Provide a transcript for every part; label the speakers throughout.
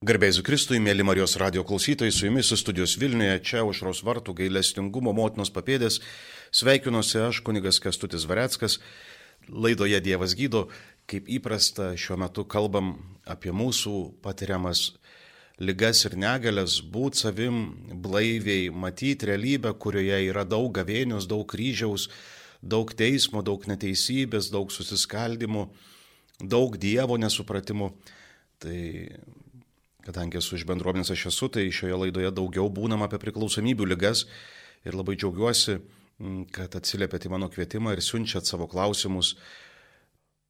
Speaker 1: Garbėsiu Kristui, mėly Marijos radio klausytojai, su jumis studijos Vilniuje, čia užros vartų gailestingumo motinos papėdės. Sveikinuosi aš, kunigas Kestutis Vareckas. Laidoje Dievas gydo, kaip įprasta, šiuo metu kalbam apie mūsų patiriamas lygas ir negalės, būti savim blaiviai, matyti realybę, kurioje yra daug gavėnios, daug kryžiaus, daug teismo, daug neteisybės, daug susiskaldimų, daug Dievo nesupratimų. Tai Kadangi esu iš bendruomenės aš esu, tai šioje laidoje daugiau būnam apie priklausomybių lygas ir labai džiaugiuosi, mm, kad atsiliepėte į mano kvietimą ir siunčiat savo klausimus.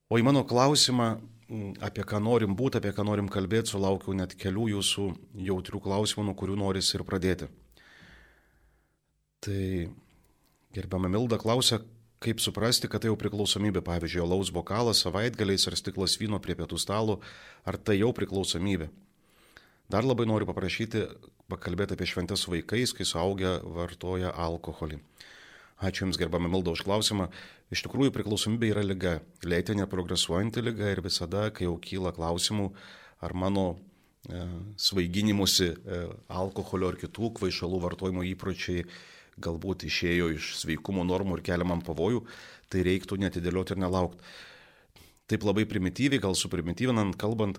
Speaker 1: O į mano klausimą, mm, apie ką norim būti, apie ką norim kalbėti, sulaukiau net kelių jūsų jautrių klausimų, nuo kurių noris ir pradėti. Tai gerbiama Milda klausia, kaip suprasti, kad tai jau priklausomybė, pavyzdžiui, alaus bokalas savaitgaliais ar stiklas vyno prie pietų stalo, ar tai jau priklausomybė. Dar labai noriu paprašyti pakalbėti apie šventės su vaikais, kai suaugę vartoja alkoholį. Ačiū Jums gerbame Milda už klausimą. Iš tikrųjų priklausomybė yra lyga, lėtinė progresuojanti lyga ir visada, kai jau kyla klausimų, ar mano e, svaiginimusi e, alkoholio ar kitų kvaišalų vartojimo įpročiai galbūt išėjo iš sveikumo normų ir keliamam pavojų, tai reiktų netidėlioti ir nelaukti. Taip labai primityviai, gal suprimityvinant, kalbant,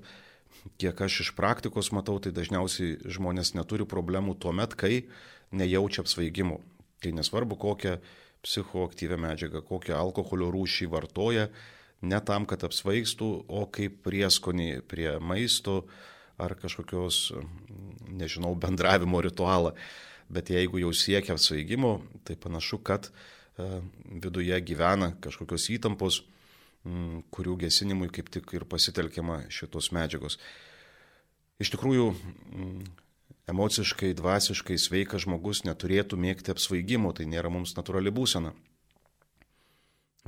Speaker 1: kiek aš iš praktikos matau, tai dažniausiai žmonės neturi problemų tuo met, kai nejaučia apsvaigimų. Tai nesvarbu, kokią psichoaktyvę medžiagą, kokią alkoholio rūšį vartoja, ne tam, kad apsvaigstų, o kaip prieskonį prie maisto ar kažkokios, nežinau, bendravimo ritualą. Bet jeigu jau siekia apsvaigimo, tai panašu, kad e, viduje gyvena kažkokios įtampos, kurių gesinimui kaip tik ir pasitelkiama šitos medžiagos. Iš tikrųjų, mm, emociškai, dvasiškai sveikas žmogus neturėtų mėgti apsvaigimo, tai nėra mums natūrali būsena.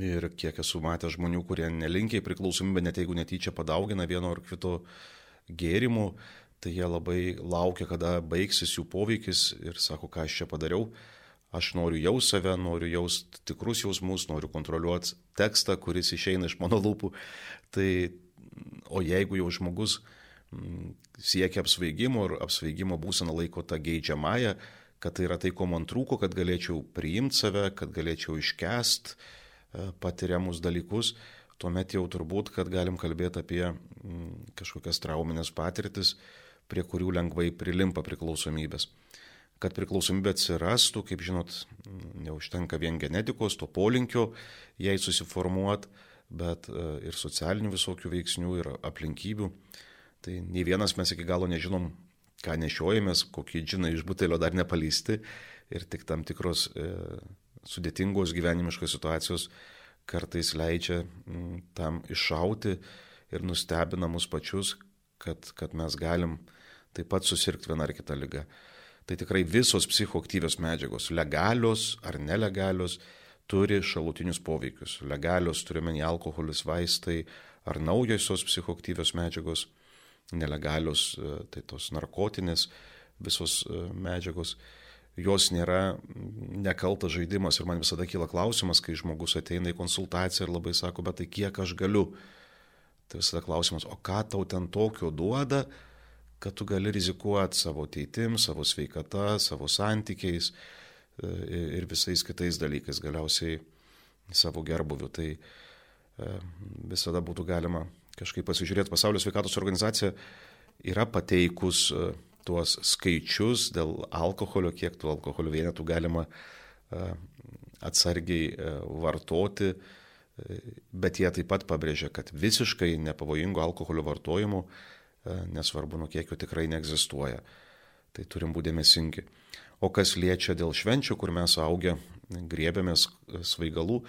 Speaker 1: Ir kiek esu matęs žmonių, kurie nelinkiai priklausomybę, net jeigu netyčia padaugina vieno ar kito gėrimų, tai jie labai laukia, kada baigsis jų poveikis ir sako, ką aš čia padariau. Aš noriu jaus save, noriu jaus tikrus jausmus, noriu kontroliuoti tekstą, kuris išeina iš mano lūpų. Tai, o jeigu jau žmogus mm, siekia apsvaigimo ir apsvaigimo būseną laiko tą geidžiamąją, kad tai yra tai, ko man trūko, kad galėčiau priimti save, kad galėčiau iškest e, patiriamus dalykus, tuomet jau turbūt, kad galim kalbėti apie mm, kažkokias trauminės patirtis, prie kurių lengvai prilimpa priklausomybės kad priklausomybė atsirastų, kaip žinot, neužtenka vien genetikos, to polinkio jai susiformuot, bet e, ir socialinių visokių veiksnių ir aplinkybių. Tai nei vienas mes iki galo nežinom, ką nešiojamės, kokie džinai iš butelio dar nepalysti ir tik tam tikros e, sudėtingos gyvenimiškos situacijos kartais leidžia m, tam iššauti ir nustebina mus pačius, kad, kad mes galim taip pat susirgti vieną ar kitą lygą tai tikrai visos psichoaktyvios medžiagos, legalios ar nelegalios, turi šalutinius poveikius. Legalios turime į alkoholis, vaistai ar naujosios psichoaktyvios medžiagos, nelegalios, e, tai tos narkotinės visos e, medžiagos. Jos nėra nekaltas žaidimas ir man visada kyla klausimas, kai žmogus ateina į konsultaciją ir labai sako, bet tai kiek aš galiu. Tai visada klausimas, o ką tau ten tokio duoda, kad tu gali rizikuoti savo ateitim, savo sveikata, savo santykiais e, ir visais kitais dalykais, galiausiai savo gerbuviu. Tai e, visada būtų galima kažkaip pasižiūrėti. Pasaulio sveikatos organizacija yra pateikus e, tuos skaičius dėl alkoholio, kiek tų alkoholio vienetų galima atsargiai vartoti, bet jie taip pat pabrėžia, kad visiškai nepavojingo alkoholio vartojimu E, nesvarbu nuo kiekio tikrai neegzistuoja. Tai turim būti dėmesingi. O kas liečia dėl švenčių, kur mes augę griebėmės svaigalų,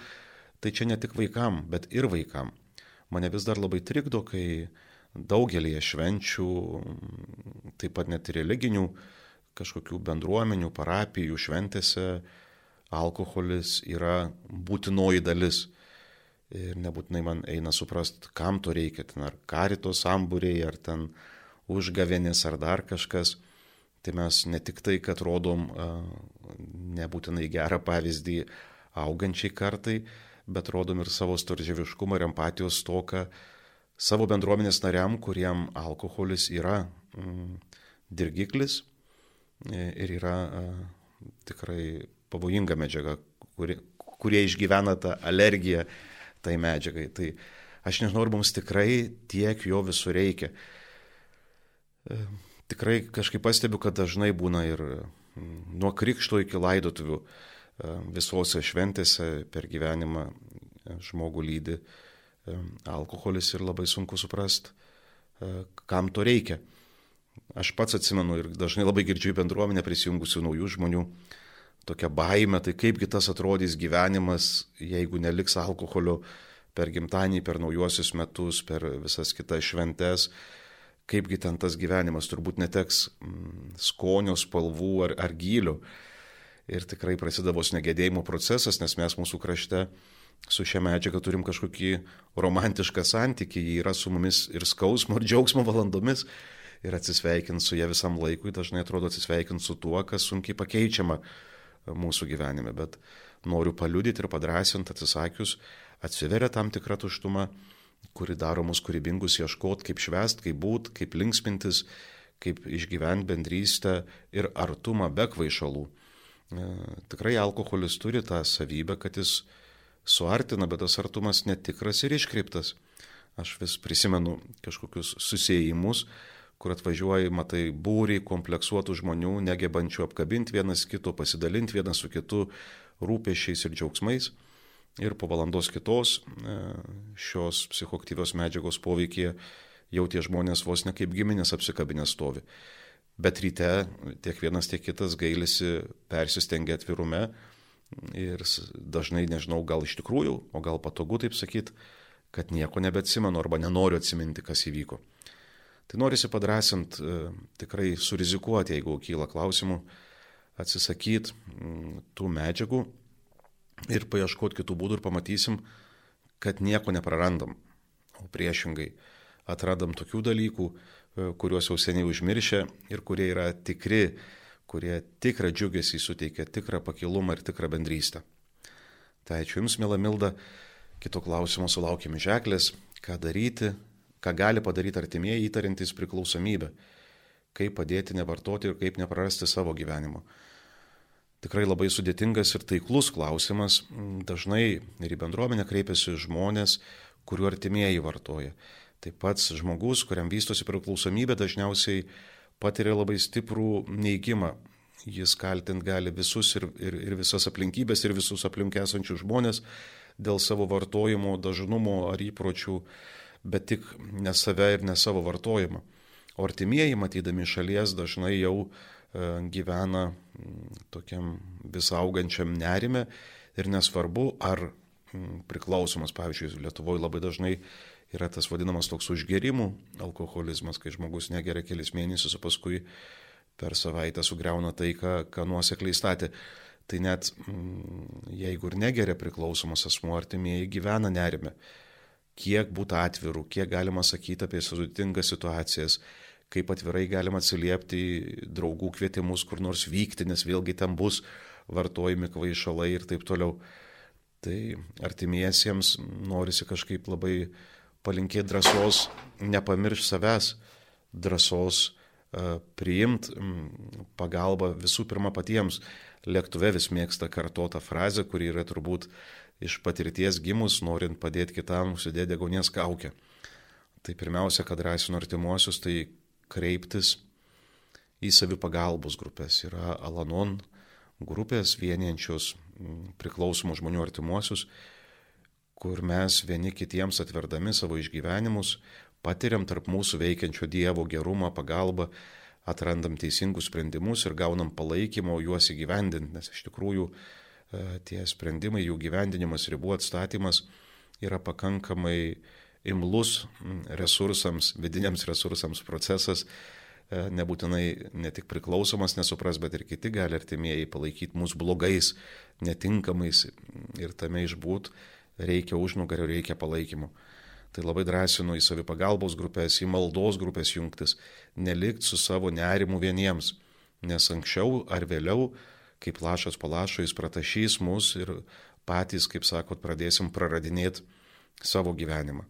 Speaker 1: tai čia ne tik vaikam, bet ir vaikam. Mane vis dar labai trikdo, kai daugelį švenčių, taip pat net ir religinių kažkokių bendruomenių, parapijų šventėse alkoholis yra būtinoji dalis ir nebūtinai man eina suprast, kam to reikia, ten ar karito sambūriai, ar ten užgavenis, ar dar kažkas. Tai mes ne tik tai, kad rodom nebūtinai gerą pavyzdį augančiai kartai, bet rodom ir savo storžieviškumą ir empatijos stoką savo bendruomenės nariam, kuriem alkoholis yra mm, dirgiklis e, ir yra tikrai pavojinga medžiaga, kuri, kurie išgyvena tą alergiją tai medžiagai. Tai aš nežinau, ar mums tikrai tiek jo visur reikia. E, tikrai kažkaip pastebiu, kad dažnai būna ir mm, nuo krikšto iki laidotuvių e, visose šventėse per gyvenimą e, žmogų lydi alkoholis ir labai sunku suprasti, kam to reikia. Aš pats atsimenu ir dažnai labai girdžiu bendruomenę prisijungusių naujų žmonių, tokia baime, tai kaipgi tas atrodys gyvenimas, jeigu neliks alkoholio per gimtadienį, per naujuosius metus, per visas kitas šventes, kaipgi ten tas gyvenimas turbūt neteks mm, skonio, spalvų ar, ar gilių. Ir tikrai prasideda vos negėdėjimo procesas, nes mes mūsų krašte su šia medžiaga turim kažkokį romantišką santykį, jį yra su mumis ir skausmo, ir džiaugsmo valandomis. Ir atsisveikint su ją visam laikui dažnai atrodo atsisveikint su tuo, kas sunkiai pakeičiama mūsų gyvenime, bet noriu paliudyti ir padrasinti atsisakius, atsiveria tam tikra tuštuma, kuri daro mus kūrybingus ieškoti, kaip švest, kaip būt, kaip linksmintis, kaip išgyventi bendrystę ir artumą be kvaišalų. E, tikrai alkoholis turi tą savybę, kad jis suartina, bet tas artumas netikras ir iškreiptas. Aš vis prisimenu kažkokius susijimus, kur atvažiuoji, matai būrį kompleksuotų žmonių, negebančių apkabinti vienas kito, pasidalinti vienas su kitu rūpešiais ir džiaugsmais. Ir po valandos kitos e, šios psichoktyvios medžiagos poveikie jau tie žmonės vos ne kaip giminės apsikabinę stovi. Bet ryte tiek vienas, tiek kitas gailisi persistengia atvirume ir dažnai nežinau, gal iš tikrųjų, o gal patogu taip sakyti, kad nieko nebeatsimenu arba nenoriu atsiminti, kas įvyko. Tai norisi padrasinti, e, tikrai surizikuoti, jeigu kyla klausimų, atsisakyti mm, tų medžiagų ir paieškoti kitų būdų ir pamatysim, kad nieko neprarandam. O priešingai atradam tokių dalykų, e, kuriuos jau seniai užmiršę ir kurie yra tikri, kurie tikrą džiugesį suteikia, tikrą pakilumą ir tikrą bendrystę. Tai ačiū Jums, mėla Milda. Kito klausimo sulaukime ženklės, ką daryti, ką gali padaryti artimieji įtarintys priklausomybę, kaip padėti nevartoti ir kaip neprarasti savo gyvenimo. Tikrai labai sudėtingas ir taiklus klausimas. Dažnai ir į bendruomenę kreipiasi žmonės, kuriuo artimieji vartoja. Taip pat žmogus, kuriam vystosi priklausomybė, dažniausiai patiria labai stiprų neįgymą. Jis kaltint gali visus ir, ir, ir visas aplinkybės, ir visus aplink esančius žmonės dėl savo vartojimo dažnumo ar įpročių bet tik ne save ir ne savo vartojimą. O artimieji, matydami šalies, dažnai jau e, gyvena tokiam vis augančiam nerime ir nesvarbu, ar priklausomas, pavyzdžiui, Lietuvoje labai dažnai yra tas vadinamas toks užgerimų alkoholizmas, kai žmogus negeria kelis mėnesius, o paskui per savaitę sugriauna tai, ką, ką nuosekliai statė. Tai net jeigu ir negeria priklausomas asmuo, artimieji gyvena nerime kiek būti atvirų, kiek galima sakyti apie sudėtingas situacijas, kaip atvirai galima atsiliepti draugų kvietimus kur nors vykti, nes vėlgi ten bus vartojami kvaišalai ir taip toliau. Tai artimiesiems norisi kažkaip labai palinkėti drąsos, nepamiršti savęs, drąsos uh, priimti pagalbą visų pirma patiems. Lėktuve vis mėgsta kartotą frazę, kuri yra turbūt iš patirties gimus, norint padėti kitam, užsidėti degonės kaukę. Tai pirmiausia, kad drąsinu artimuosius, tai kreiptis į savipagalbos grupės. Yra Alanon grupės vieniančios priklausomų žmonių artimuosius, kur mes vieni kitiems atverdami savo išgyvenimus patiriam tarp mūsų veikiančio Dievo gerumą, pagalbą, atrandam teisingus sprendimus ir gaunam palaikymo juos įgyvendinti, nes iš tikrųjų tie sprendimai, jų gyvendinimas, ribų atstatymas yra pakankamai imlus resursams, vidiniams resursams procesas, e, nebūtinai ne tik priklausomas nesupras, bet ir kiti gali artimieji palaikyti mūsų blogais, netinkamais ir tame išbūt reikia užnugario, reikia palaikymo. Tai labai drąsinu į savipagalbos grupės, į maldos grupės jungtis, nelikti su savo nerimu vieniems, nes anksčiau ar vėliau kaip lašas po lašo jis pratašys mus ir patys, kaip sakot, pradėsim praradinėti savo gyvenimą.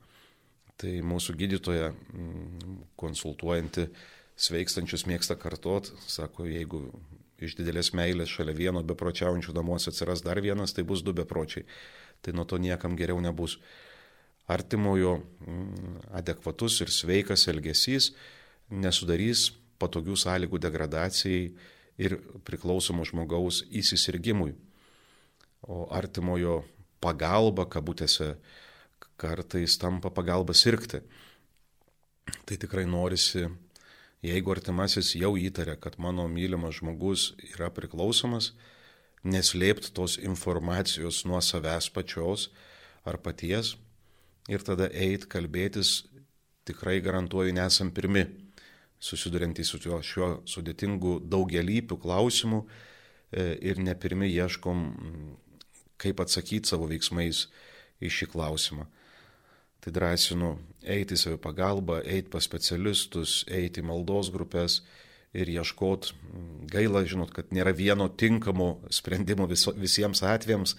Speaker 1: Tai mūsų gydytoja mm, konsultuojanti sveikstančius mėgsta kartot, sako, jeigu iš didelės meilės šalia vieno bepročiaujančių namuose atsiras dar vienas, tai bus du bepročiai. Tai nuo to niekam geriau nebus. Artimojo mm, adekvatus ir sveikas elgesys nesudarys patogių sąlygų degradacijai ir priklausomo žmogaus įsisirgymui. O artimojo pagalba, kabutėse, kartais tampa pagalba sirgti. Tai tikrai norisi Jeigu artimasis jau įtarė, kad mano mylimas žmogus yra priklausomas, neslėpti tos informacijos nuo savęs pačios ar paties ir tada eit kalbėtis, tikrai garantuoju, nesam pirmi, susidurintys su šiuo sudėtingu daugelypiu klausimu e, ir ne pirmi ieškom, kaip atsakyti savo veiksmais į šį klausimą. Tai drąsinu eiti į savį pagalbą, eiti pas specialistus, eiti į maldos grupės ir ieškot. Gaila, žinot, kad nėra vieno tinkamo sprendimo viso, visiems atvejams,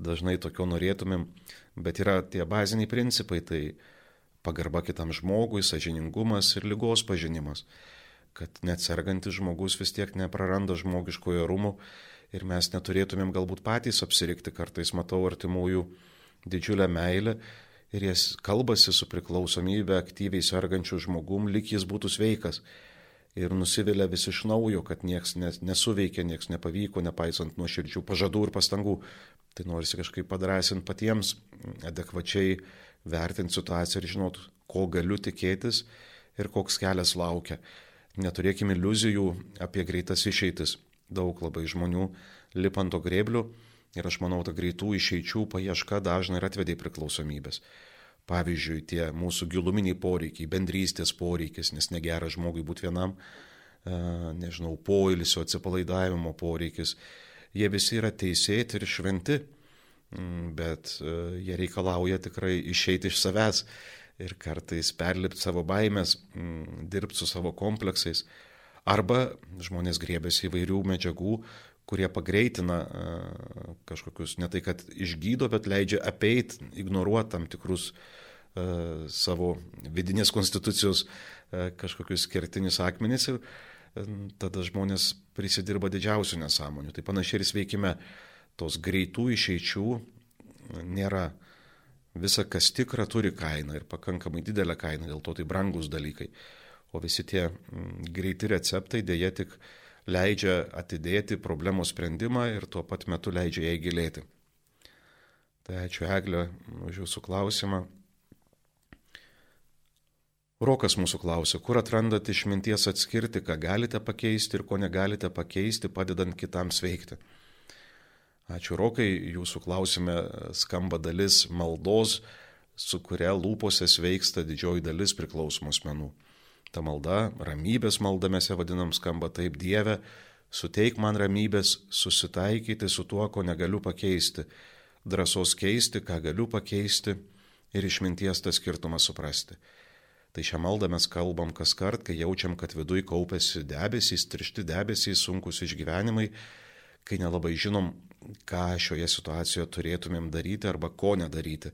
Speaker 1: dažnai tokio norėtumėm, bet yra tie baziniai principai, tai pagarba kitam žmogui, sažiningumas ir lygos pažinimas, kad net sergantis žmogus vis tiek nepraranda žmogiškojo rūmų ir mes neturėtumėm galbūt patys apsirikti, kartais matau artimųjų didžiulę meilę ir jis kalbasi su priklausomybė aktyviai sergančiu žmogum, lik jis būtų sveikas. Ir nusivilia vis iš naujo, kad nieks nesuveikia, nieks nepavyko, nepaisant nuoširdžių pažadų ir pastangų. Tai norisi kažkaip padrasinti patiems, adekvačiai vertinti situaciją ir žinot, ko galiu tikėtis ir koks kelias laukia. Neturėkime iliuzijų apie greitas išeitis. Daug labai žmonių lipant to grėbliu Ir aš manau, ta greitų išeičių paieška dažnai ir atvedė priklausomybės. Pavyzdžiui, tie mūsų giluminiai poreikiai, bendrystės poreikis, nes negera žmogui būti vienam, e, nežinau, poilisio, atsipalaidavimo poreikis, jie visi yra teisėti ir šventi, bet e, jie reikalauja tikrai išeiti iš savęs ir kartais perlipti savo baimės, mm, dirbti su savo kompleksais. Arba žmonės grėbėsi įvairių medžiagų, kurie pagreitina e, kažkokius, ne tai kad išgydo, bet leidžia apeit, ignoruoti tam tikrus uh, savo vidinės konstitucijos kažkokius kertinius akmenis ir tada žmonės prisidirba didžiausių nesąmonių. Tai panašiai ir sveikime tos greitų išeičių nėra. Visa, kas tikra, turi kainą ir pakankamai didelę kainą, dėl to tai brangus dalykai. O visi tie greiti receptai dėja tik leidžia atidėti problemos sprendimą ir tuo pat metu leidžia jai gilėti. Tai ačiū Eglė už jūsų klausimą. Rokas mūsų klausia, kur atrandat išminties atskirti, ką galite pakeisti ir ko negalite pakeisti, padedant kitam sveikti. Ačiū Rokai, jūsų klausime skamba dalis maldos, su kuria lūpose sveiksta didžioji dalis priklausomų asmenų. Ta malda, ramybės malda mes ją vadinam, skamba taip Dieve, suteik man ramybės susitaikyti su tuo, ko negaliu pakeisti, drąsos keisti, ką galiu pakeisti ir išminties tą skirtumą suprasti. Tai šią maldą mes kalbam kas kart, kai jaučiam, kad viduje kaupėsi debesys, trišti debesys, sunkus išgyvenimai, kai nelabai žinom, ką šioje situacijoje turėtumėm daryti arba ko nedaryti.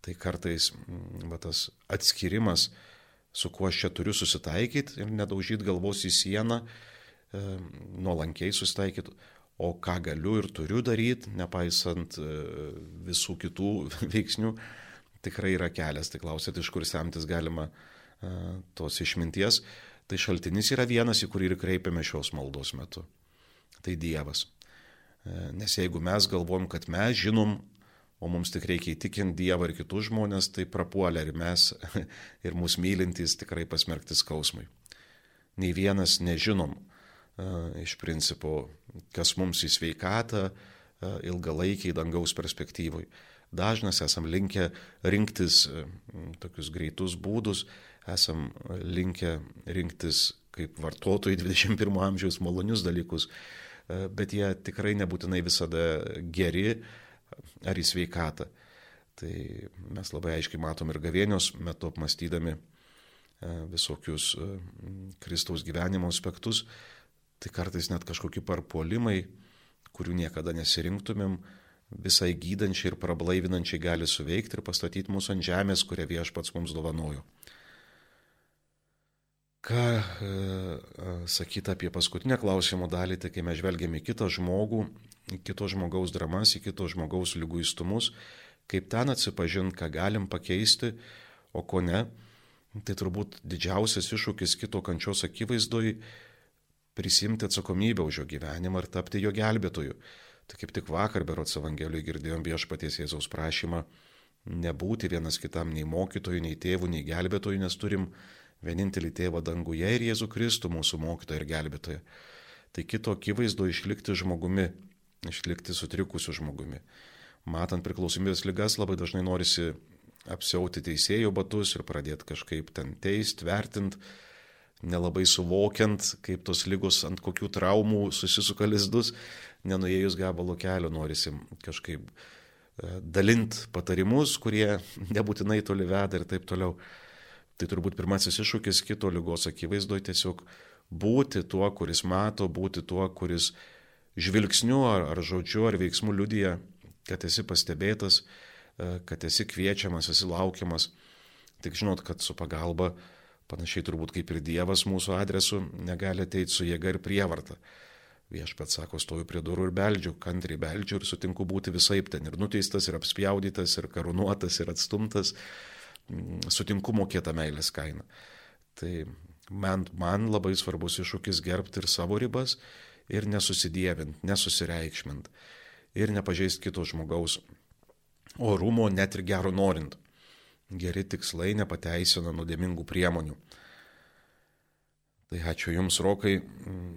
Speaker 1: Tai kartais mm, va, tas atskirimas, su kuo aš čia turiu susitaikyti ir nedaužyti galvos į sieną, e, nuolankiai susitaikyti, o ką galiu ir turiu daryti, nepaisant e, visų kitų veiksnių, tikrai yra kelias. Tai klausėt, iš kur semtis galima e, tos išminties. Tai šaltinis yra vienas, į kurį ir kreipiame šios maldos metu. Tai Dievas. E, nes jeigu mes galvom, kad mes žinom o mums tik reikia įtikinti Dievą ir kitus žmonės, tai prapuolė ir mes, ir mūsų mylintys tikrai pasmerkti skausmui. Nei vienas nežinom iš principo, kas mums į sveikatą ilgalaikiai dangaus perspektyvai. Dažnas esam linkę rinktis tokius greitus būdus, esam linkę rinktis kaip vartotojai 21 amžiaus malonius dalykus, bet jie tikrai nebūtinai visada geri, ar į sveikatą. Tai mes labai aiškiai matom ir gavėnios metu apmastydami e, visokius e, Kristaus gyvenimo aspektus, tai kartais net kažkokie parpuolimai, kurių niekada nesirinktumėm, visai gydančiai ir prablaivinančiai gali suveikti ir pastatyti mūsų ant žemės, kurią viešpats mums dovanojo. Ką e, sakyti apie paskutinę klausimo dalį, tai kai mes žvelgiame į kitą žmogų, į kito žmogaus dramas, į kito žmogaus lyguistumus, kaip ten atsipažinti, ką galim pakeisti, o ko ne, tai turbūt didžiausias iššūkis kito kančios akivaizdoj prisimti atsakomybę už jo gyvenimą ir tapti jo gelbėtoju. Tai kaip tik vakar berots Evangelijoje girdėjom viešpaties Jėzaus prašymą nebūti vienas kitam nei mokytojų, nei tėvų, nei gelbėtojų, nes turim vienintelį tėvą danguje ir Jėzų Kristų mūsų mokytoją ir gelbėtoją. Tai kito akivaizdu išlikti žmogumi, išlikti sutrikusiu žmogumi. Matant priklausomybės lygas labai dažnai norisi apsiauti teisėjų batus ir pradėti kažkaip ten teist, vertint, nelabai suvokiant, kaip tos lygos ant kokių traumų susisuka lizdus, nenuėjus gabalo kelio norisi kažkaip e, dalint patarimus, kurie nebūtinai toli veda ir taip toliau. Tai turbūt pirmasis iššūkis kito lygos akivaizdoje tiesiog būti tuo, kuris mato, būti tuo, kuris žvilgsniu ar, ar žodžiu ar veiksmu liudija, kad esi pastebėtas, e, kad esi kviečiamas, esi laukiamas. Tik žinot, kad su pagalba, panašiai turbūt kaip ir Dievas mūsų adresu, negali ateiti su jėga ir prievarta. Viešpats sako, stoju prie durų ir beldžiu, kantriai beldžiu ir sutinku būti visai ten ir nuteistas, ir apspjaudytas, ir karūnuotas, ir atstumtas, sutinku mokėtą meilės kainą. Tai man, man labai svarbus iššūkis gerbti ir savo ribas, ir nesusidėvint, nesusireikšmint, ir nepažeist kito žmogaus orumo, net ir gero norint. Geri tikslai nepateisina nuodėmingų priemonių. Tai ačiū Jums, Rokai,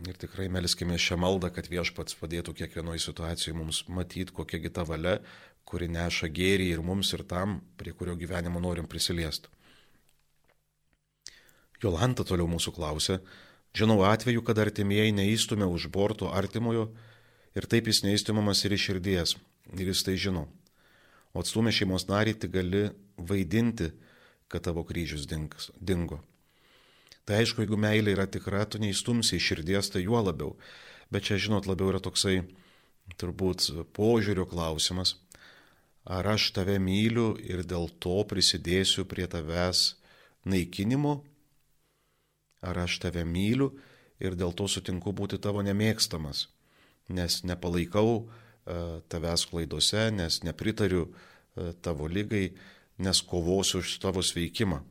Speaker 1: ir tikrai meliskime šią maldą, kad viešpats padėtų kiekvienoje situacijoje mums matyti, kokia kita valia, kuri neša gėrį ir mums, ir tam, prie kurio gyvenimo norim prisiliesti. Jolanta toliau mūsų klausė, žinau atveju, kad artimieji neįstumia už borto artimojo ir taip jis neįstumamas ir iš širdies, ir jis tai žino. O atstumė šeimos narį, tik gali vaidinti, kad tavo kryžius dingo. Tai aišku, jeigu meilė yra tikra, tu neįstumsi iš širdies, tai juo labiau. Bet čia, žinot, labiau yra toksai turbūt požiūrio klausimas. Ar aš tave myliu ir dėl to prisidėsiu prie tavęs naikinimo? Ar aš tave myliu ir dėl to sutinku būti tavo nemėgstamas? Nes nepalaikau uh, tavęs klaidose, nes nepritariu uh, tavo lygai, nes kovosiu už tavo sveikimą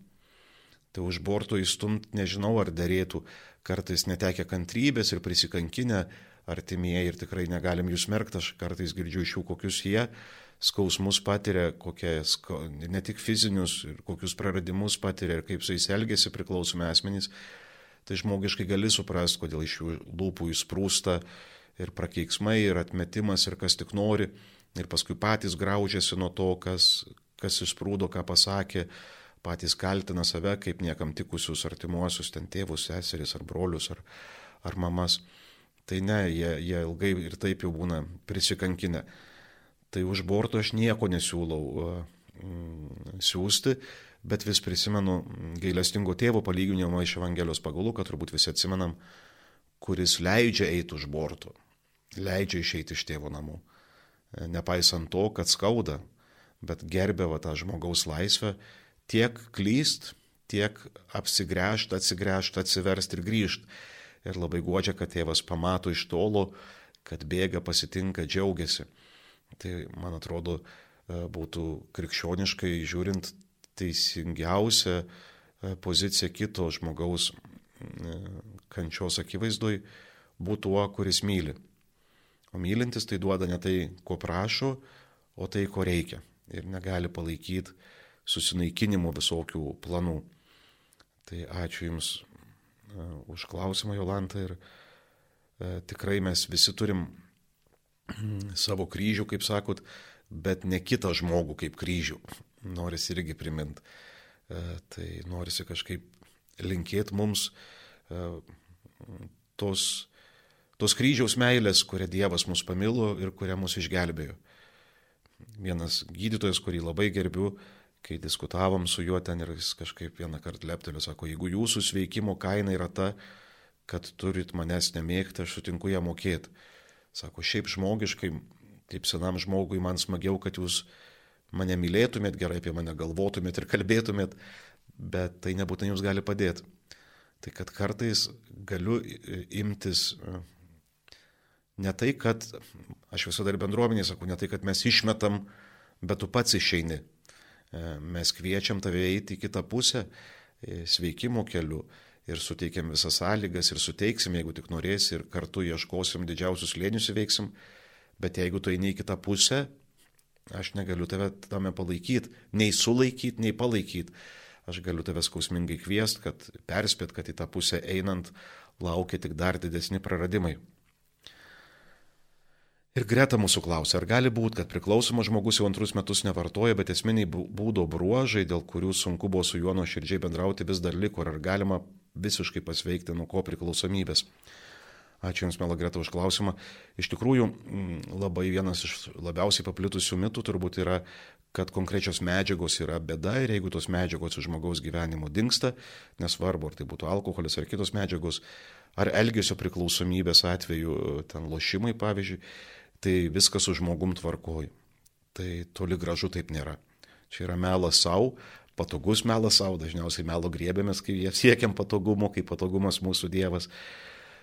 Speaker 1: tai už borto įstumt nežinau, ar darėtų, kartais netekę kantrybės ir prisikankinę artimieji ir tikrai negalim jų smerkti, aš kartais girdžiu iš jų, kokius jie skausmus patiria, kokie, ne tik fizinius, kokius praradimus patiria ir kaip su jais elgesi priklausomi asmenys, tai žmogiškai gali suprasti, kodėl iš jų lūpų įsprūsta ir prakeiksmai, ir atmetimas, ir kas tik nori, ir paskui patys graužiasi nuo to, kas, kas įsprūdo, ką pasakė, patys kaltina save kaip niekam tikusius artimuosius, ten tėvus, seseris ar brolius ar, ar mamas. Tai ne, jie, jie ilgai ir taip jau būna prisikankinę. Tai už borto aš nieko nesiūlau mm, siūsti, bet vis prisimenu gailestingo tėvo palyginimą iš Evangelijos pagalų, kad turbūt visi atsimenam, kuris leidžia eiti už borto, leidžia išeiti iš tėvo namų. Nepaisant to, kad skauda, bet gerbė va tą žmogaus laisvę tiek klyst, tiek apsigręžti, atsigręžti, atsiversti ir grįžti. Ir labai godžia, kad tėvas pamato iš tolo, kad bėga, pasitinka, džiaugiasi. Tai, man atrodo, e, būtų krikščioniškai žiūrint teisingiausia e, pozicija kito žmogaus e, kančios akivaizdoj būtų tuo, kuris myli. O mylintis tai duoda ne tai, ko prašo, o tai, ko reikia. Ir negali palaikyti susinaikinimo visokių planų. Tai ačiū Jums už klausimą, Jolanta, ir tikrai mes visi turim savo kryžių, kaip sakot, bet ne kitą žmogų kaip kryžių. Norisi irgi primint. E, tai norisi kažkaip linkėti mums tos, tos kryžiaus meilės, kurią Dievas mus pamilo ir kurią mus išgelbėjo. Vienas gydytojas, kurį labai gerbiu, kai diskutavom su juo ten ir jis kažkaip vieną kartą leptelio, sako, jeigu jūsų sveikimo kaina yra ta, kad turit manęs nemėgti, aš sutinku ją mokėti. Sako, šiaip žmogiškai, kaip senam žmogui, man smagiau, kad jūs mane mylėtumėt, gerai apie mane galvotumėt ir kalbėtumėt, bet tai nebūtinai jums gali padėti. Tai kad kartais galiu imtis ne tai, kad, aš visada ir bendruomenė sakau, ne tai, kad mes išmetam, bet tu pats išeini. Mes kviečiam tave eiti į kitą pusę sveikimo keliu ir suteikiam visas sąlygas ir suteiksim, jeigu tik norėsi, ir kartu ieškosim didžiausius lėnius įveiksim, bet jeigu tu eini į kitą pusę, aš negaliu tave tame palaikyti, nei sulaikyti, nei palaikyti. Aš galiu tave skausmingai kviest, kad perspėt, kad į tą pusę einant laukia tik dar didesni praradimai. Ir Greta mūsų klausia, ar gali būti, kad priklausomas žmogus jau antrus metus nevartoja, bet esminiai būdo bruožai, dėl kurių sunku buvo su juo nuoširdžiai bendrauti, vis dar liko, ar galima visiškai pasveikti nuo ko priklausomybės. Ačiū Jums, Mela Greta, už klausimą. Iš tikrųjų, mm, labai vienas iš labiausiai paplitusių mitų turbūt yra, kad konkrečios medžiagos yra bėda ir jeigu tos medžiagos iš žmogaus gyvenimo dinksta, nesvarbu, ar tai būtų alkoholis ar kitos medžiagos, ar elgesio priklausomybės atveju, ten lošimai pavyzdžiui, tai viskas su žmogum tvarkoju. Tai toli gražu taip nėra. Čia yra melas savo, patogus melas savo, dažniausiai melo griebėmės, kai siekiam patogumo, kai patogumas mūsų Dievas.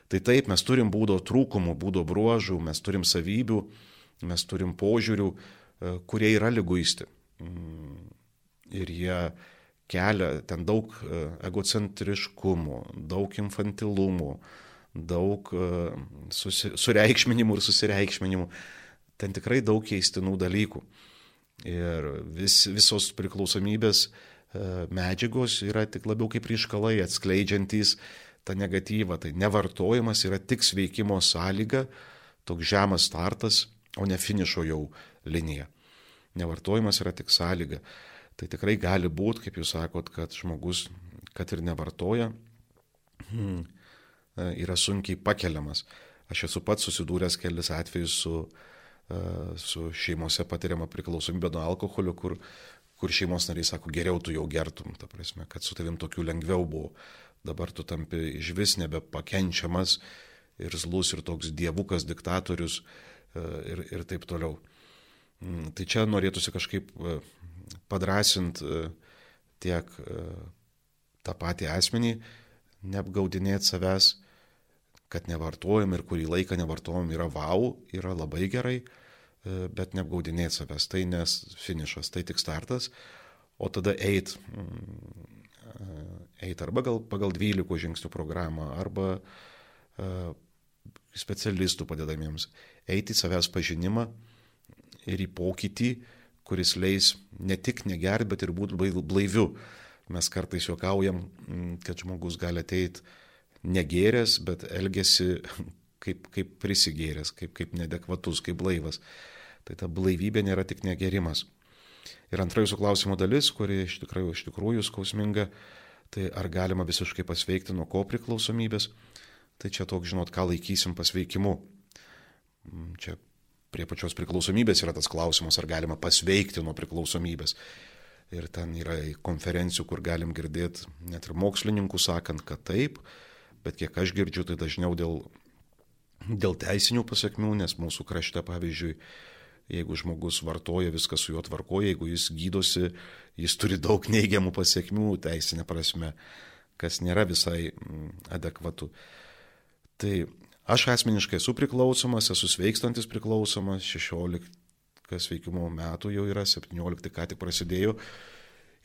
Speaker 1: Tai taip, mes turim būdo trūkumų, būdo bruožų, mes turim savybių, mes turim požiūrių, e, kurie yra lyguisti. Mm, ir jie kelia ten daug e, egocentriškumo, daug infantilumo, daug e, susi, sureikšminimų ir susireikšminimų. Ten tikrai daug keistinų dalykų. Ir vis, visos priklausomybės e, medžiagos yra tik labiau kaip ryškalai atskleidžiantys tą negatyvą. Tai nevartojimas yra tik sveikimo sąlyga, toks žemas startas, o ne finišo jau linija. Nevartojimas yra tik sąlyga. Tai tikrai gali būti, kaip jūs sakot, kad žmogus, kad ir nevartoja, hmm, E, yra sunkiai pakeliamas. Aš esu pats susidūręs kelis atvejus su, e, su šeimose patiriama priklausomybė nuo alkoholio, kur, kur šeimos nariai sako, geriau tu jau gertum, ta prasme, kad su tavim tokiu lengviau buvo. Dabar tu tampi iš vis nebepakenčiamas ir zlus ir toks dievukas, diktatorius e, ir, ir taip toliau. Mm, tai čia norėtųsi kažkaip padrasinti tiek tą patį asmenį, neapgaudinėti savęs, kad nevartojam ir kurį laiką nevartojam yra vau, yra labai gerai, e, bet neapgaudinėti savęs. Tai nes finišas, tai tik startas, o tada eit, mm, e, eit arba gal, pagal 12 žingsnių programą, arba e, specialistų padedamiems, eiti į savęs pažinimą ir į pokytį, kuris leis ne tik negerti, bet ir būti blaiviu. Mes kartais juokaujam, mm, kad žmogus gali ateiti negėręs, bet elgesi kaip, kaip prisigėręs, kaip, kaip nedekvatus, kaip blaivas. Tai ta blaivybė nėra tik negerimas. Ir antra jūsų klausimo dalis, kuri iš tikrųjų, iš tikrųjų skausminga, tai ar galima visiškai pasveikti nuo ko priklausomybės, tai čia toks, žinot, ką laikysim pasveikimu. Mm, čia prie pačios priklausomybės yra tas klausimas, ar galima pasveikti nuo priklausomybės. Ir ten yra konferencijų, kur galim girdėti net ir mokslininkų sakant, kad taip, bet kiek aš girdžiu, tai dažniau dėl, dėl teisinių pasiekmių, nes mūsų krašte, pavyzdžiui, jeigu žmogus vartoja, viskas su juo tvarkoja, jeigu jis gydosi, jis turi daug neigiamų pasiekmių teisinė prasme, kas nėra visai mm, adekvatu. Tai aš asmeniškai esu priklausomas, esu sveikstantis priklausomas, 16 sveikimo metų jau yra, 17 ką tik prasidėjo.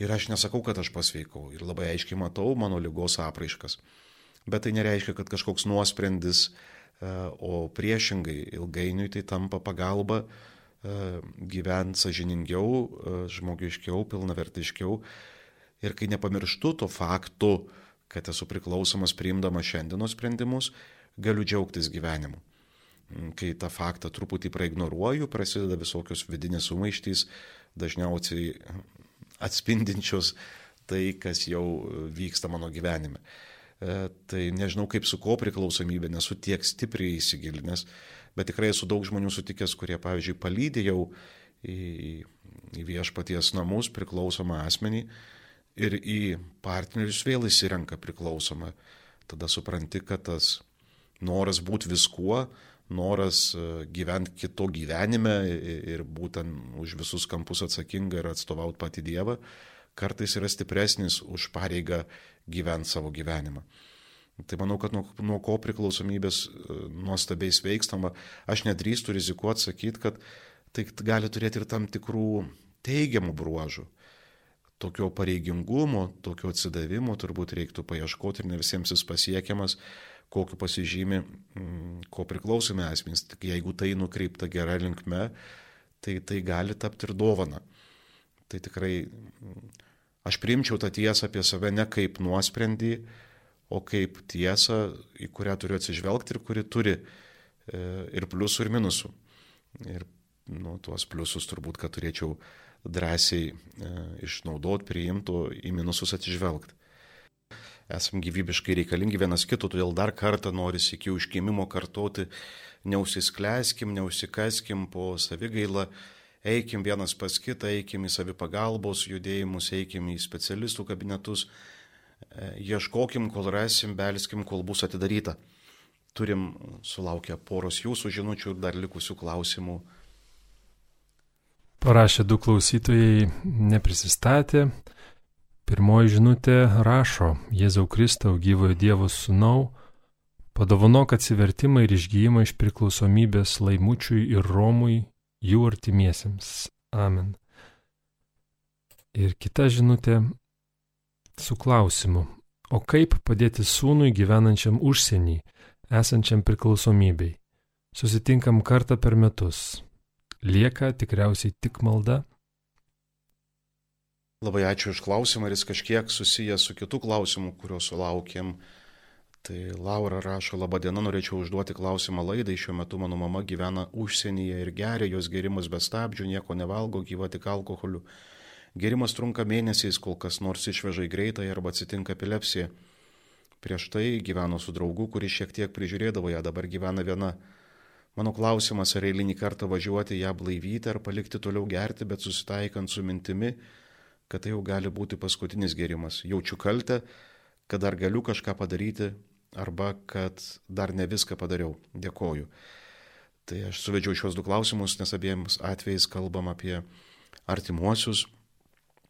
Speaker 1: Ir aš nesakau, kad aš pasveikau. Ir labai aiškiai matau mano lygos apraiškas bet tai nereiškia, kad kažkoks nuosprendis, e, o priešingai ilgainiui tai tampa pagalba e, gyventi sažiningiau, e, žmogiškiau, pilnavertiškiau. Ir kai nepamirštu to faktu, kad esu priklausomas priimdamas šiandienos sprendimus, galiu džiaugtis gyvenimu. Mm, kai tą faktą truputį praignoruoju, prasideda visokios vidinės sumaištys, dažniausiai atspindinčios tai, kas jau vyksta mano gyvenime. E, tai nežinau kaip su ko priklausomybė, nesu tiek stipriai įsigilinęs, bet tikrai esu daug žmonių sutikęs, kurie, pavyzdžiui, palydė jau į, į viešpaties namus priklausomą asmenį ir į partnerius vėl įsirenka priklausomą. Tada supranti, kad tas noras būti viskuo, noras e, gyventi kito gyvenime ir būtent už visus kampus atsakinga ir atstovauti patį Dievą, kartais yra stipresnis už pareigą gyventi savo gyvenimą. Tai manau, kad nuo, nuo ko priklausomybės e, nuostabiai sveikstama, aš nedrįstu rizikuoti sakyti, kad tai gali turėti ir tam tikrų teigiamų bruožų. Tokio pareigingumo, tokio atsidavimo turbūt reiktų paieškoti ir ne visiems jis pasiekiamas, kokiu pasižymi, mm, ko priklausomi asmenys. Tik jeigu tai nukreipta gera linkme, tai tai gali tapti ir dovana. Tai tikrai mm, aš priimčiau tą tiesą apie save ne kaip nuosprendį, o kaip tiesą, į kurią turiu atsižvelgti ir kuri turi e, ir pliusų, ir minusų. Ir nu, tuos pliusus turbūt, kad turėčiau drąsiai e, išnaudoti, priimti, į minusus atsižvelgti. Esam gyvybiškai reikalingi vienas kito, todėl dar kartą norisi iki užkimimo kartoti, neusiskleiskim, neusikaskim po savigailą, eikim vienas pas kitą, eikim į savipagalbos judėjimus, eikim į specialistų kabinetus, E, ieškokim, kol rasim, belskim, kol bus atidaryta. Turim sulaukę poros jūsų žinučių ir dar likusių klausimų.
Speaker 2: Parašė du klausytojai, neprisistatė. Pirmoji žinutė rašo, Jėzau Kristau, gyvojo Dievo sūnau, padovanok atsivertimą ir išgyjimą iš priklausomybės laimučiui ir Romui, jų artimiesiems. Amen. Ir kita žinutė, su klausimu, o kaip padėti sūnui gyvenančiam užsienį, esančiam priklausomybei. Susitinkam kartą per metus. Lieka tikriausiai tik malda.
Speaker 1: Labai ačiū už klausimą ir jis kažkiek susijęs su kitu klausimu, kurio sulaukėm. Tai Laura rašo, laba diena, norėčiau užduoti klausimą laidai. Šiuo metu mano mama gyvena užsienyje ir geria, jos gerimas be stabdžių, nieko nevalgo, gyva tik alkoholiu. Gerimas trunka mėnesiais, kol kas nors išveža į greitąją arba atsitinka epilepsija. Prieš tai gyveno su draugu, kuris šiek tiek prižiūrėdavo ją, dabar gyvena viena. Mano klausimas, ar eilinį kartą važiuoti ją blaivyti ar palikti toliau gerti, bet susitaikant su mintimi, kad tai jau gali būti paskutinis gerimas. Jaučiu kaltę, kad dar galiu kažką padaryti arba kad dar ne viską padariau. Dėkoju. Tai aš suvedžiau šios du klausimus, nes abiems atvejais kalbam apie artimuosius,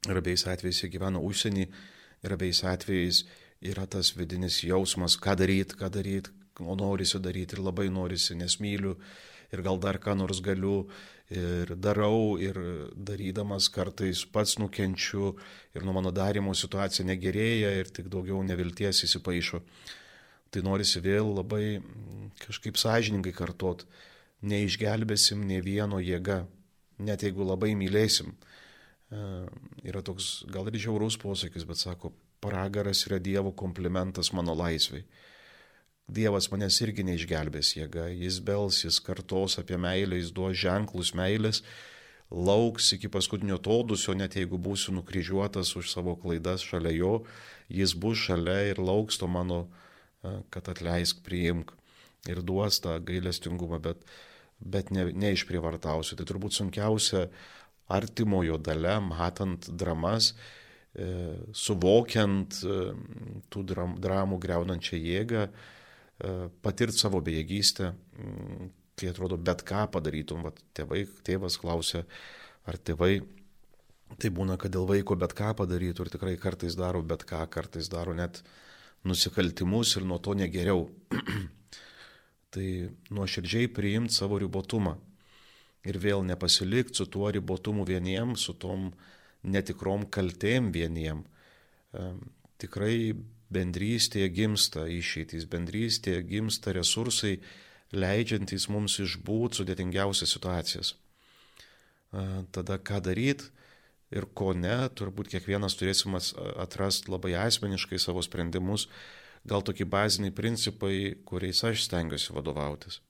Speaker 1: ir abiejais atvejais jie gyvena užsienį, ir abiejais atvejais yra tas vidinis jausmas, ką daryti, ką daryti, o norisi daryti ir labai norisi, nes myliu ir gal dar ką nors galiu ir darau ir darydamas kartais pats nukenčiu ir nuo mano darimo situacija negerėja ir tik daugiau nevilties įsipaišo. Tai norisi vėl labai kažkaip sąžiningai kartot, neišgelbėsim ne vieno jėga, net jeigu labai mylėsim. E, yra toks gal ir žiaurus posakis, bet sako, pragaras yra Dievo komplimentas mano laisvai. Dievas manęs irgi neišgelbės jėga, jis bels, jis kartos apie meilę, jis duos ženklus meilės, lauks iki paskutinio todusio, net jeigu būsiu nukryžiuotas už savo klaidas šalia jo, jis bus šalia ir lauks to mano, e, kad atleisk, priimk ir duos tą gailestingumą, bet, bet ne, neišprievartausiu. Tai turbūt sunkiausia artimojo dalę, matant dramas, e, suvokiant e, tų dram, dramų greunančią jėgą, e, patirti savo bejėgystę, kai atrodo bet ką padarytum. Vat tėvai, tėvas klausia, ar tėvai tai būna, kad dėl vaiko bet ką padarytų ir tikrai kartais daro bet ką, kartais daro net nusikaltimus ir nuo to negeriau. tai nuoširdžiai priimti savo ribotumą ir vėl nepasilikti su tuo ribotumu vieniem, su tom netikrom kaltėm vieniem. Tikrai bendrystėje gimsta išeitys, bendrystėje gimsta resursai, leidžiantys mums išbūti sudėtingiausias situacijas. Tada ką daryti ir ko ne, turbūt kiekvienas turėsim atrasti labai asmeniškai savo sprendimus, gal tokie baziniai principai, kuriais aš stengiuosi vadovautis.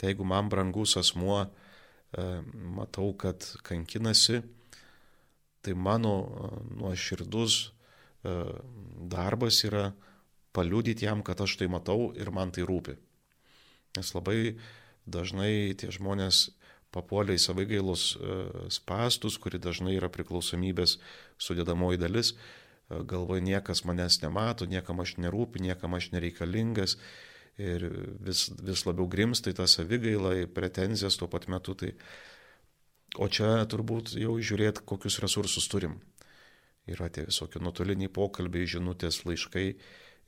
Speaker 1: Tai jeigu man brangus asmuo, E, matau, kad kankinasi, tai mano nuoširdus e, darbas yra paliudyti jam, kad aš tai matau ir man tai rūpi. Nes labai dažnai tie žmonės papuolė į savigailos spastus, kuri dažnai yra priklausomybės sudėdamoji dalis, galvoja niekas manęs nemato, niekam aš nerūpi, niekam aš nereikalingas ir vis, vis labiau grimsta į tą savigailą, į pretenzijas tuo pat metu. Tai... O čia turbūt jau žiūrėt, kokius resursus turim. Yra tie visokie nuotoliniai pokalbiai, žinutės, laiškai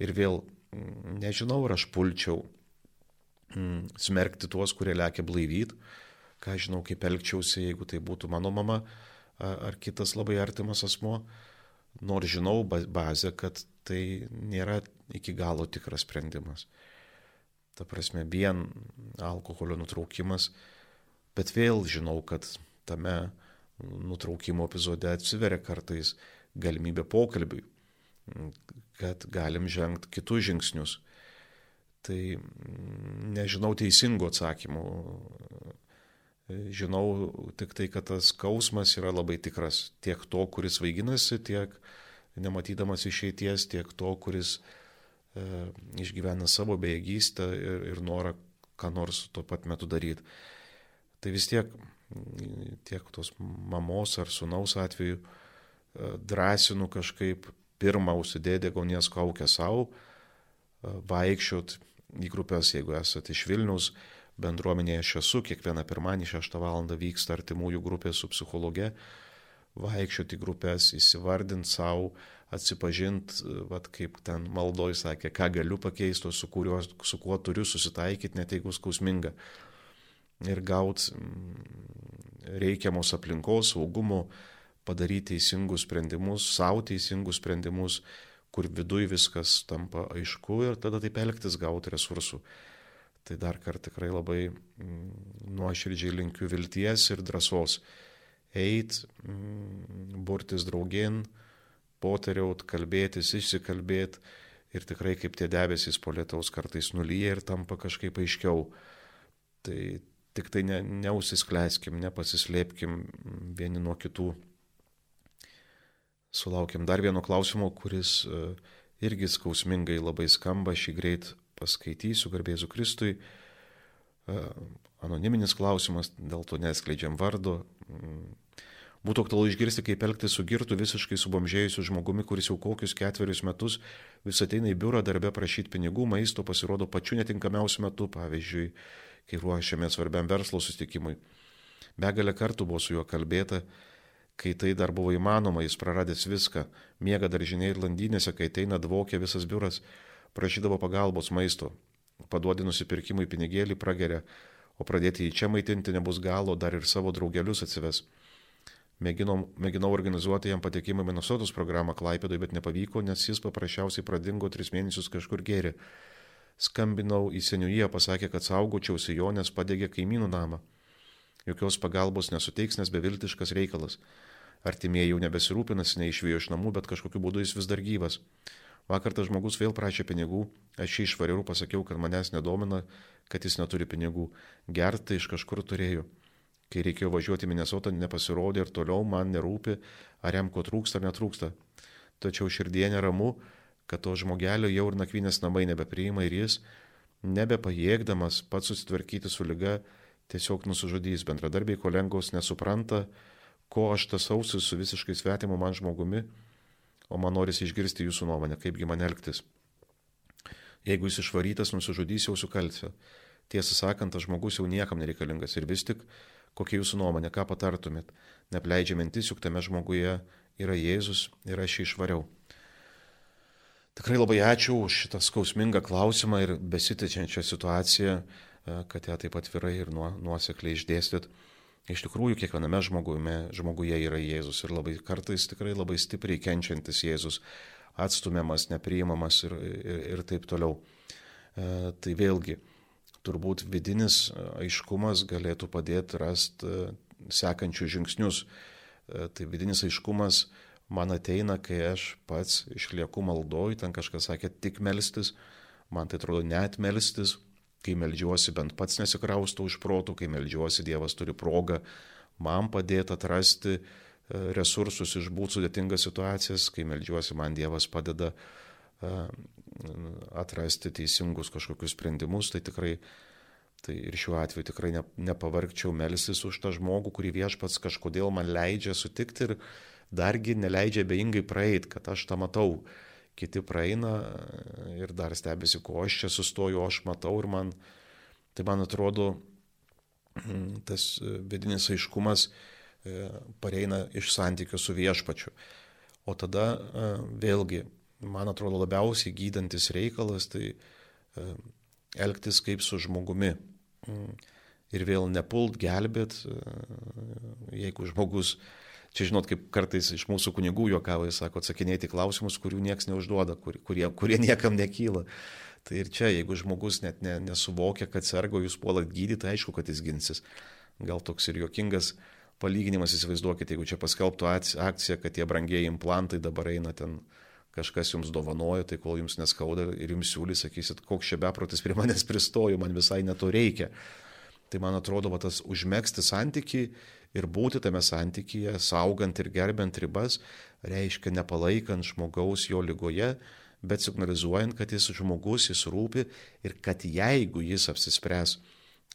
Speaker 1: ir vėl nežinau, ar aš pulčiau mm, smerkti tuos, kurie lėkia blaivyt, ką žinau, kaip elgčiausi, jeigu tai būtų mano mama ar kitas labai artimas asmo, nors žinau bazę, kad tai nėra iki galo tikras sprendimas. Ta prasme, vien alkoholio nutraukimas, bet vėl žinau, kad tame nutraukimo epizode atsiveria kartais galimybė pokalbiui, kad galim žengti kitus žingsnius. Tai nežinau teisingų atsakymų. Žinau tik tai, kad tas skausmas yra labai tikras. Tiek to, kuris vaiginasi, tiek nematydamas išeities, tiek to, kuris e, išgyvena savo bejėgystę ir, ir norą ką nors tuo pat metu daryti. Tai vis tiek tiek tos mamos ar sunaus atveju e, drąsinu kažkaip pirmą užsidėdė gaunies kaukę savo, e, vaikščiot į grupės, jeigu esate iš Vilnius, bendruomenėje aš esu, kiekvieną pirmąjį 6 val. vyksta artimųjų grupė su psichologe, vaikščioti grupės, įsivardinti savo, atsipažinti, vad kaip ten maldoj sakė, ką galiu pakeisti, su, kuriuo, su kuo turiu susitaikyti, net jeigu skausminga. Ir gauti mm, reikiamos aplinkos, saugumo, padaryti teisingus sprendimus, savo teisingus sprendimus, kur viduj viskas tampa aišku ir tada taip elgtis gauti resursų. Tai dar kartą tikrai labai mm, nuoširdžiai linkiu vilties ir drąsos. Eit, mm, burtis draugien, poteriaut, kalbėtis, išsikalbėti ir tikrai kaip tie debesys po lietaus kartais nulyja ir tampa kažkaip aiškiau. Tai tik tai ne, neusiskleiskim, nepasislėpkim vieni nuo kitų Sulaukėm dar vieno klausimo, kuris e, irgi skausmingai labai skamba, šį greit paskaitysiu, garbėsiu Kristui. E, anoniminis klausimas, dėl to neskleidžiam vardo. Mm. Būtų aktualu išgirsti, kaip elgtis su girtu visiškai subomžėjusiu žmogumi, kuris jau kokius ketverius metus vis ateina į biurą darbę prašyti pinigų, maisto pasirodo pačiu netinkamiausiu metu, pavyzdžiui, kai ruošiamės svarbiam verslo sustikimui. Begalę kartų buvo su juo kalbėta, kai tai dar buvo įmanoma, jis praradęs viską, miega daržinė ir landynėse, kai ateina dvokė visas biuras, prašydavo pagalbos maisto, paduodi nusipirkimui pinigėlį prageria, o pradėti jį čia maitinti nebus galo, dar ir savo draugelius atsives. Mėginau, mėginau organizuoti jam patekimą Minnesotos programą Klaipėdui, bet nepavyko, nes jis paprasčiausiai pradingo tris mėnesius kažkur gėri. Skambinau į seniūją, pasakė, kad saugočiausi jo, nes padegė kaimynų namą. Jokios pagalbos nesuteiks, nes beviltiškas reikalas. Artimieji jau nebesirūpinasi, neišvijo iš namų, bet kažkokiu būdu jis vis dar gyvas. Vakar tas žmogus vėl prašė pinigų, aš jį išvariau pasakiau, kad manęs nedomina, kad jis neturi pinigų. Gerti iš kažkur turėjo. Kai reikėjo važiuoti Minnesotą, nepasirodė ir toliau man nerūpi, ar jam ko trūksta ar netrūksta. Tačiau širdie neramu, kad to žmogelio jau ir nakvynės namai nebepriima ir jis, nebepajėgdamas pats susitvarkyti su lyga, tiesiog nusižudys. Bendradarbiai kolegos nesupranta, ko aš tasausi su visiškai svetimu man žmogumi, o man norisi išgirsti jūsų nuomonę, kaipgi man elgtis. Jeigu jis išvarytas, nusižudys jau sukalsiu. Tiesą sakant, tas žmogus jau niekam nereikalingas ir vis tik, kokia jūsų nuomonė, ką patartumėt. Nepleidžia mintis, juk tame žmoguje yra Jėzus ir aš jį išvariau. Tikrai labai ačiū už šitą skausmingą klausimą ir besitičiančią situaciją. Kad ją taip atvirai ir nuosekliai išdėstyt. Iš tikrųjų, kiekviename žmoguje, žmoguje yra Jėzus ir labai kartais tikrai labai stipriai kenčiantis Jėzus, atstumiamas, nepriimamas ir, ir, ir taip toliau. E, tai vėlgi, turbūt vidinis aiškumas galėtų padėti rasti e, sekančius žingsnius. E, tai vidinis aiškumas man ateina, kai aš pats išlieku maldoj, ten kažkas sakė tik melstis, man tai atrodo net melstis, kai melžiuosi bent pats nesikraustau iš protų, kai melžiuosi Dievas turi progą man padėti atrasti e, resursus išbūti sudėtingas situacijas, kai melžiuosi man Dievas padeda e, atrasti teisingus kažkokius sprendimus, tai tikrai Tai ir šiuo atveju tikrai ne, nepavargčiau melsis už tą žmogų, kurį viešpats kažkodėl man leidžia sutikti ir dargi neleidžia bejingai praeiti, kad aš tą matau kiti praeina ir dar stebisi, ko aš čia sustoju, aš matau ir man, tai man atrodo, mm, tas vidinis aiškumas e, pareina iš santykio su viešpačiu. O tada e, vėlgi man atrodo, labiausiai gydantis reikalas, tai e, elgtis kaip su žmogumi. Mm. Ir vėl nepult gelbėt, e, jeigu žmogus, čia žinot, kaip kartais iš mūsų kunigų juokavo, jis sako, atsakinėti klausimus, kurių niekas neužduoda, kur, kurie, kurie niekam nekyla. Tai ir čia, jeigu žmogus net ne, nesuvokia, kad sergo, jūs puolat gydyti, tai aišku, kad jis ginsis. Gal toks ir juokingas palyginimas, įsivaizduokite, jeigu čia paskelbtų akciją, kad tie brangieji implantai dabar eina ten kažkas jums dovanoja, tai kol jums neskauda ir jums siūlys, sakysit, koks čia beprotis prie manęs pristojo, man visai neto reikia. Tai man atrodo, va, tas užmėgsti santyki ir būti tame santykyje, saugant ir gerbent ribas, reiškia nepalaikant žmogaus jo lygoje, bet signalizuojant, kad jis žmogus, jis rūpi ir kad jeigu jis apsispręs,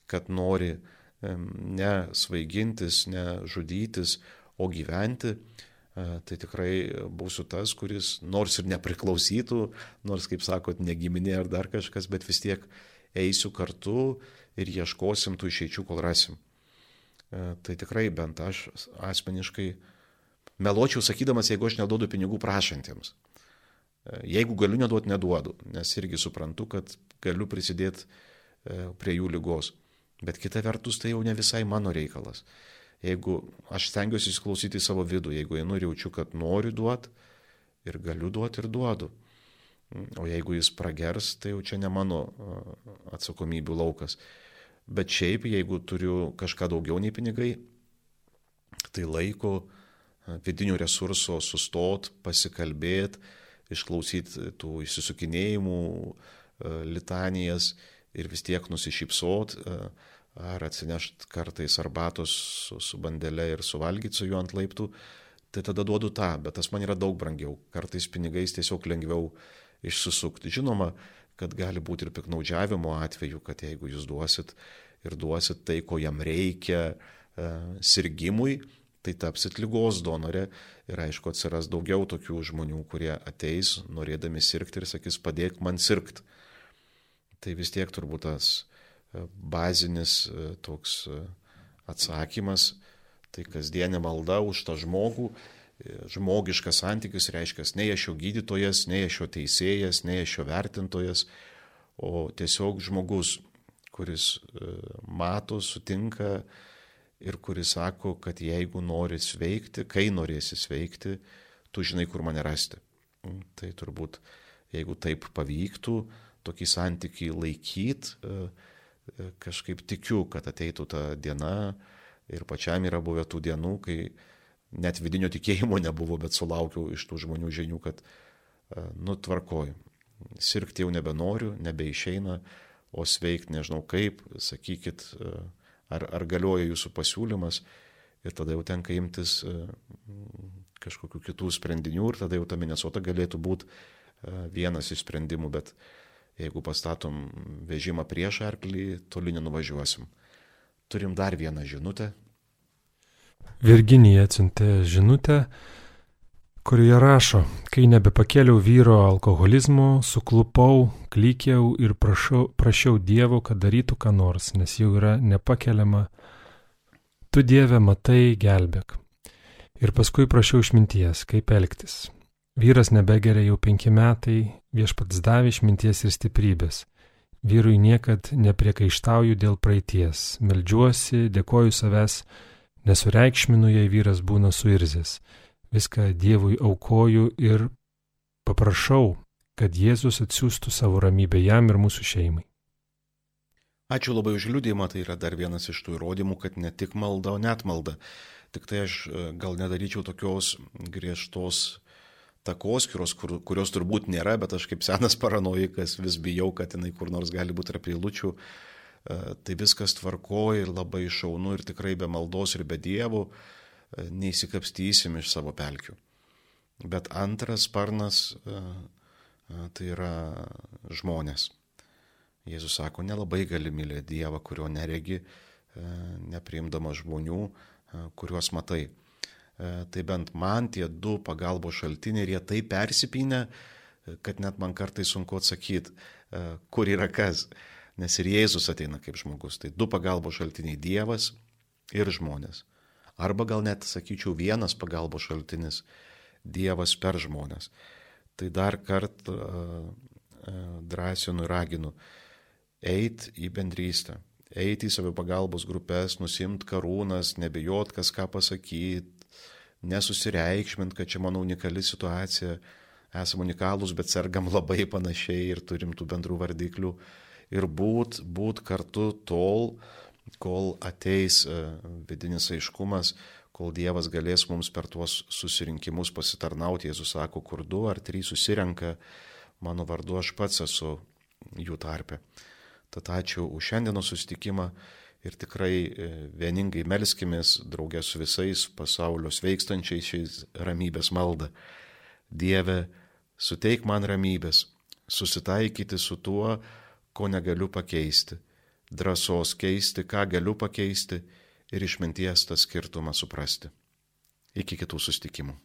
Speaker 1: kad nori ne svaigintis, ne žudytis, o gyventi, tai tikrai būsiu tas, kuris nors ir nepriklausytų, nors, kaip sakot, negiminė ar dar kažkas, bet vis tiek eisiu kartu ir ieškosim tų išeičių, kol rasim. Tai tikrai bent aš asmeniškai meločiau sakydamas, jeigu aš neduodu pinigų prašantiems. Jeigu galiu neduoti, neduodu, nes irgi suprantu, kad galiu prisidėti prie jų lygos. Bet kita vertus, tai jau ne visai mano reikalas. Jeigu aš stengiuosi įsiklausyti į savo vidų, jeigu einu ir jaučiu, kad noriu duoti ir galiu duoti ir duodu. O jeigu jis pragers, tai jau čia ne mano atsakomybių laukas. Bet šiaip, jeigu turiu kažką daugiau nei pinigai, tai laiko vidinių resursų sustot, pasikalbėti, išklausyti tų įsisukinėjimų, litanijas ir vis tiek nusišypsot, ar atsinešt kartais arbatos su, su bandelė ir suvalgyti su juo ant laiptų, tai tada duodu tą, bet tas man yra daug brangiau. Kartais pinigais tiesiog lengviau išsisukti. Žinoma, kad gali būti ir piknaudžiavimo atveju, kad jeigu jūs duosit ir duosit tai, ko jam reikia e, sirgymui, tai tapsit lygos donorė ir aišku atsiras daugiau tokių žmonių, kurie ateis norėdami sirgti ir sakys, padėk man sirgti. Tai vis tiek turbūt tas bazinis e, toks e, atsakymas, tai kasdienė malda už tą žmogų, e, žmogiškas santykis reiškia, ne aš jo gydytojas, ne aš jo teisėjas, ne aš jo vertintojas, o tiesiog žmogus, kuris mato, sutinka ir kuris sako, kad jeigu nori sveikti, kai norėsi sveikti, tu žinai, kur mane rasti. Mm, tai turbūt, jeigu taip pavyktų, tokį santykį laikyti, kažkaip tikiu, kad ateitų ta diena ir pačiam yra buvę tų dienų, kai net vidinio tikėjimo nebuvo, bet sulaukiau iš tų žmonių žinių, kad nutvarkoju. Sirgti jau nebenoriu, nebeišeina, o sveikti nežinau kaip, sakykit, ar, ar galioja jūsų pasiūlymas ir tada jau tenka imtis kažkokių kitų sprendinių ir tada jau ta Minnesota galėtų būti vienas iš sprendimų, bet Jeigu pastatom vežimą prieš arklį, toli nenuvažiuosim. Turim dar vieną žinutę.
Speaker 2: Virginija atsiuntė žinutę, kurioje rašo, kai nebepakėliau vyro alkoholizmo, suklupau, klykiau ir prašau, prašiau Dievo, kad darytų ką nors, nes jau yra nepakeliama. Tu Dieve matai, gelbėk. Ir paskui prašiau išminties, kaip elgtis. Vyras nebegeria jau penki metai, viešpats davė išminties ir stiprybės. Vyrui niekad nepriekaištauju dėl praeities, meldžiuosi, dėkoju savęs, nesureikšminu, jei vyras būna suirzęs. Viską Dievui aukoju ir paprašau, kad Jėzus atsiųstų savo ramybę jam ir mūsų šeimai.
Speaker 1: Ačiū labai už liūdėjimą, tai yra dar vienas iš tų įrodymų, kad ne tik malda, o net malda. Tik tai aš e, gal nedaryčiau tokios griežtos takoskiros, kur, kurios turbūt nėra, bet aš kaip senas paranoikas vis bijau, kad jinai kur nors gali būti tarp eilučių. E, tai viskas tvarkoja ir labai šaunu ir tikrai be maldos ir be dievų e, neįsikapstysim iš savo pelkių. Bet antras sparnas e, tai yra žmonės. Jėzus sako, nelabai gali mylėti Dievą, kurio neregi, nepriimdama žmonių, kuriuos matai. E, tai bent man tie du pagalbos šaltiniai ir jie taip persipinę, e, kad net man kartai sunku atsakyti, e, kur yra kas. Nes ir Jėzus ateina kaip žmogus. Tai du pagalbos šaltiniai - Dievas ir žmonės. Arba gal net, sakyčiau, vienas pagalbos šaltinis - Dievas per žmonės. Tai dar kartą drąsinu ir raginu eiti į bendrystę, eiti į savipagalbos grupės, nusimt karūnas, nebijot, kas ką pasakyti, nesusireikšmint, kad čia mano unikali situacija, esame unikalūs, bet sergam labai panašiai ir turim tų bendrų vardiklių. Ir būt, būt kartu tol, kol ateis e, vidinis aiškumas, kol Dievas galės mums per tuos susirinkimus pasitarnauti. Jėzus sako, kur du ar trys susirenka, mano vardu aš pats esu jų tarpe. Tad ačiū už šiandienos susitikimą ir tikrai e, vieningai melskimės draugė su visais pasaulio sveikstančiais šiais ramybės maldą. Dieve, suteik man ramybės, susitaikyti su tuo, ko negaliu pakeisti, drąsos keisti, ką galiu pakeisti ir išminties tą skirtumą suprasti. Iki kitų sustikimų.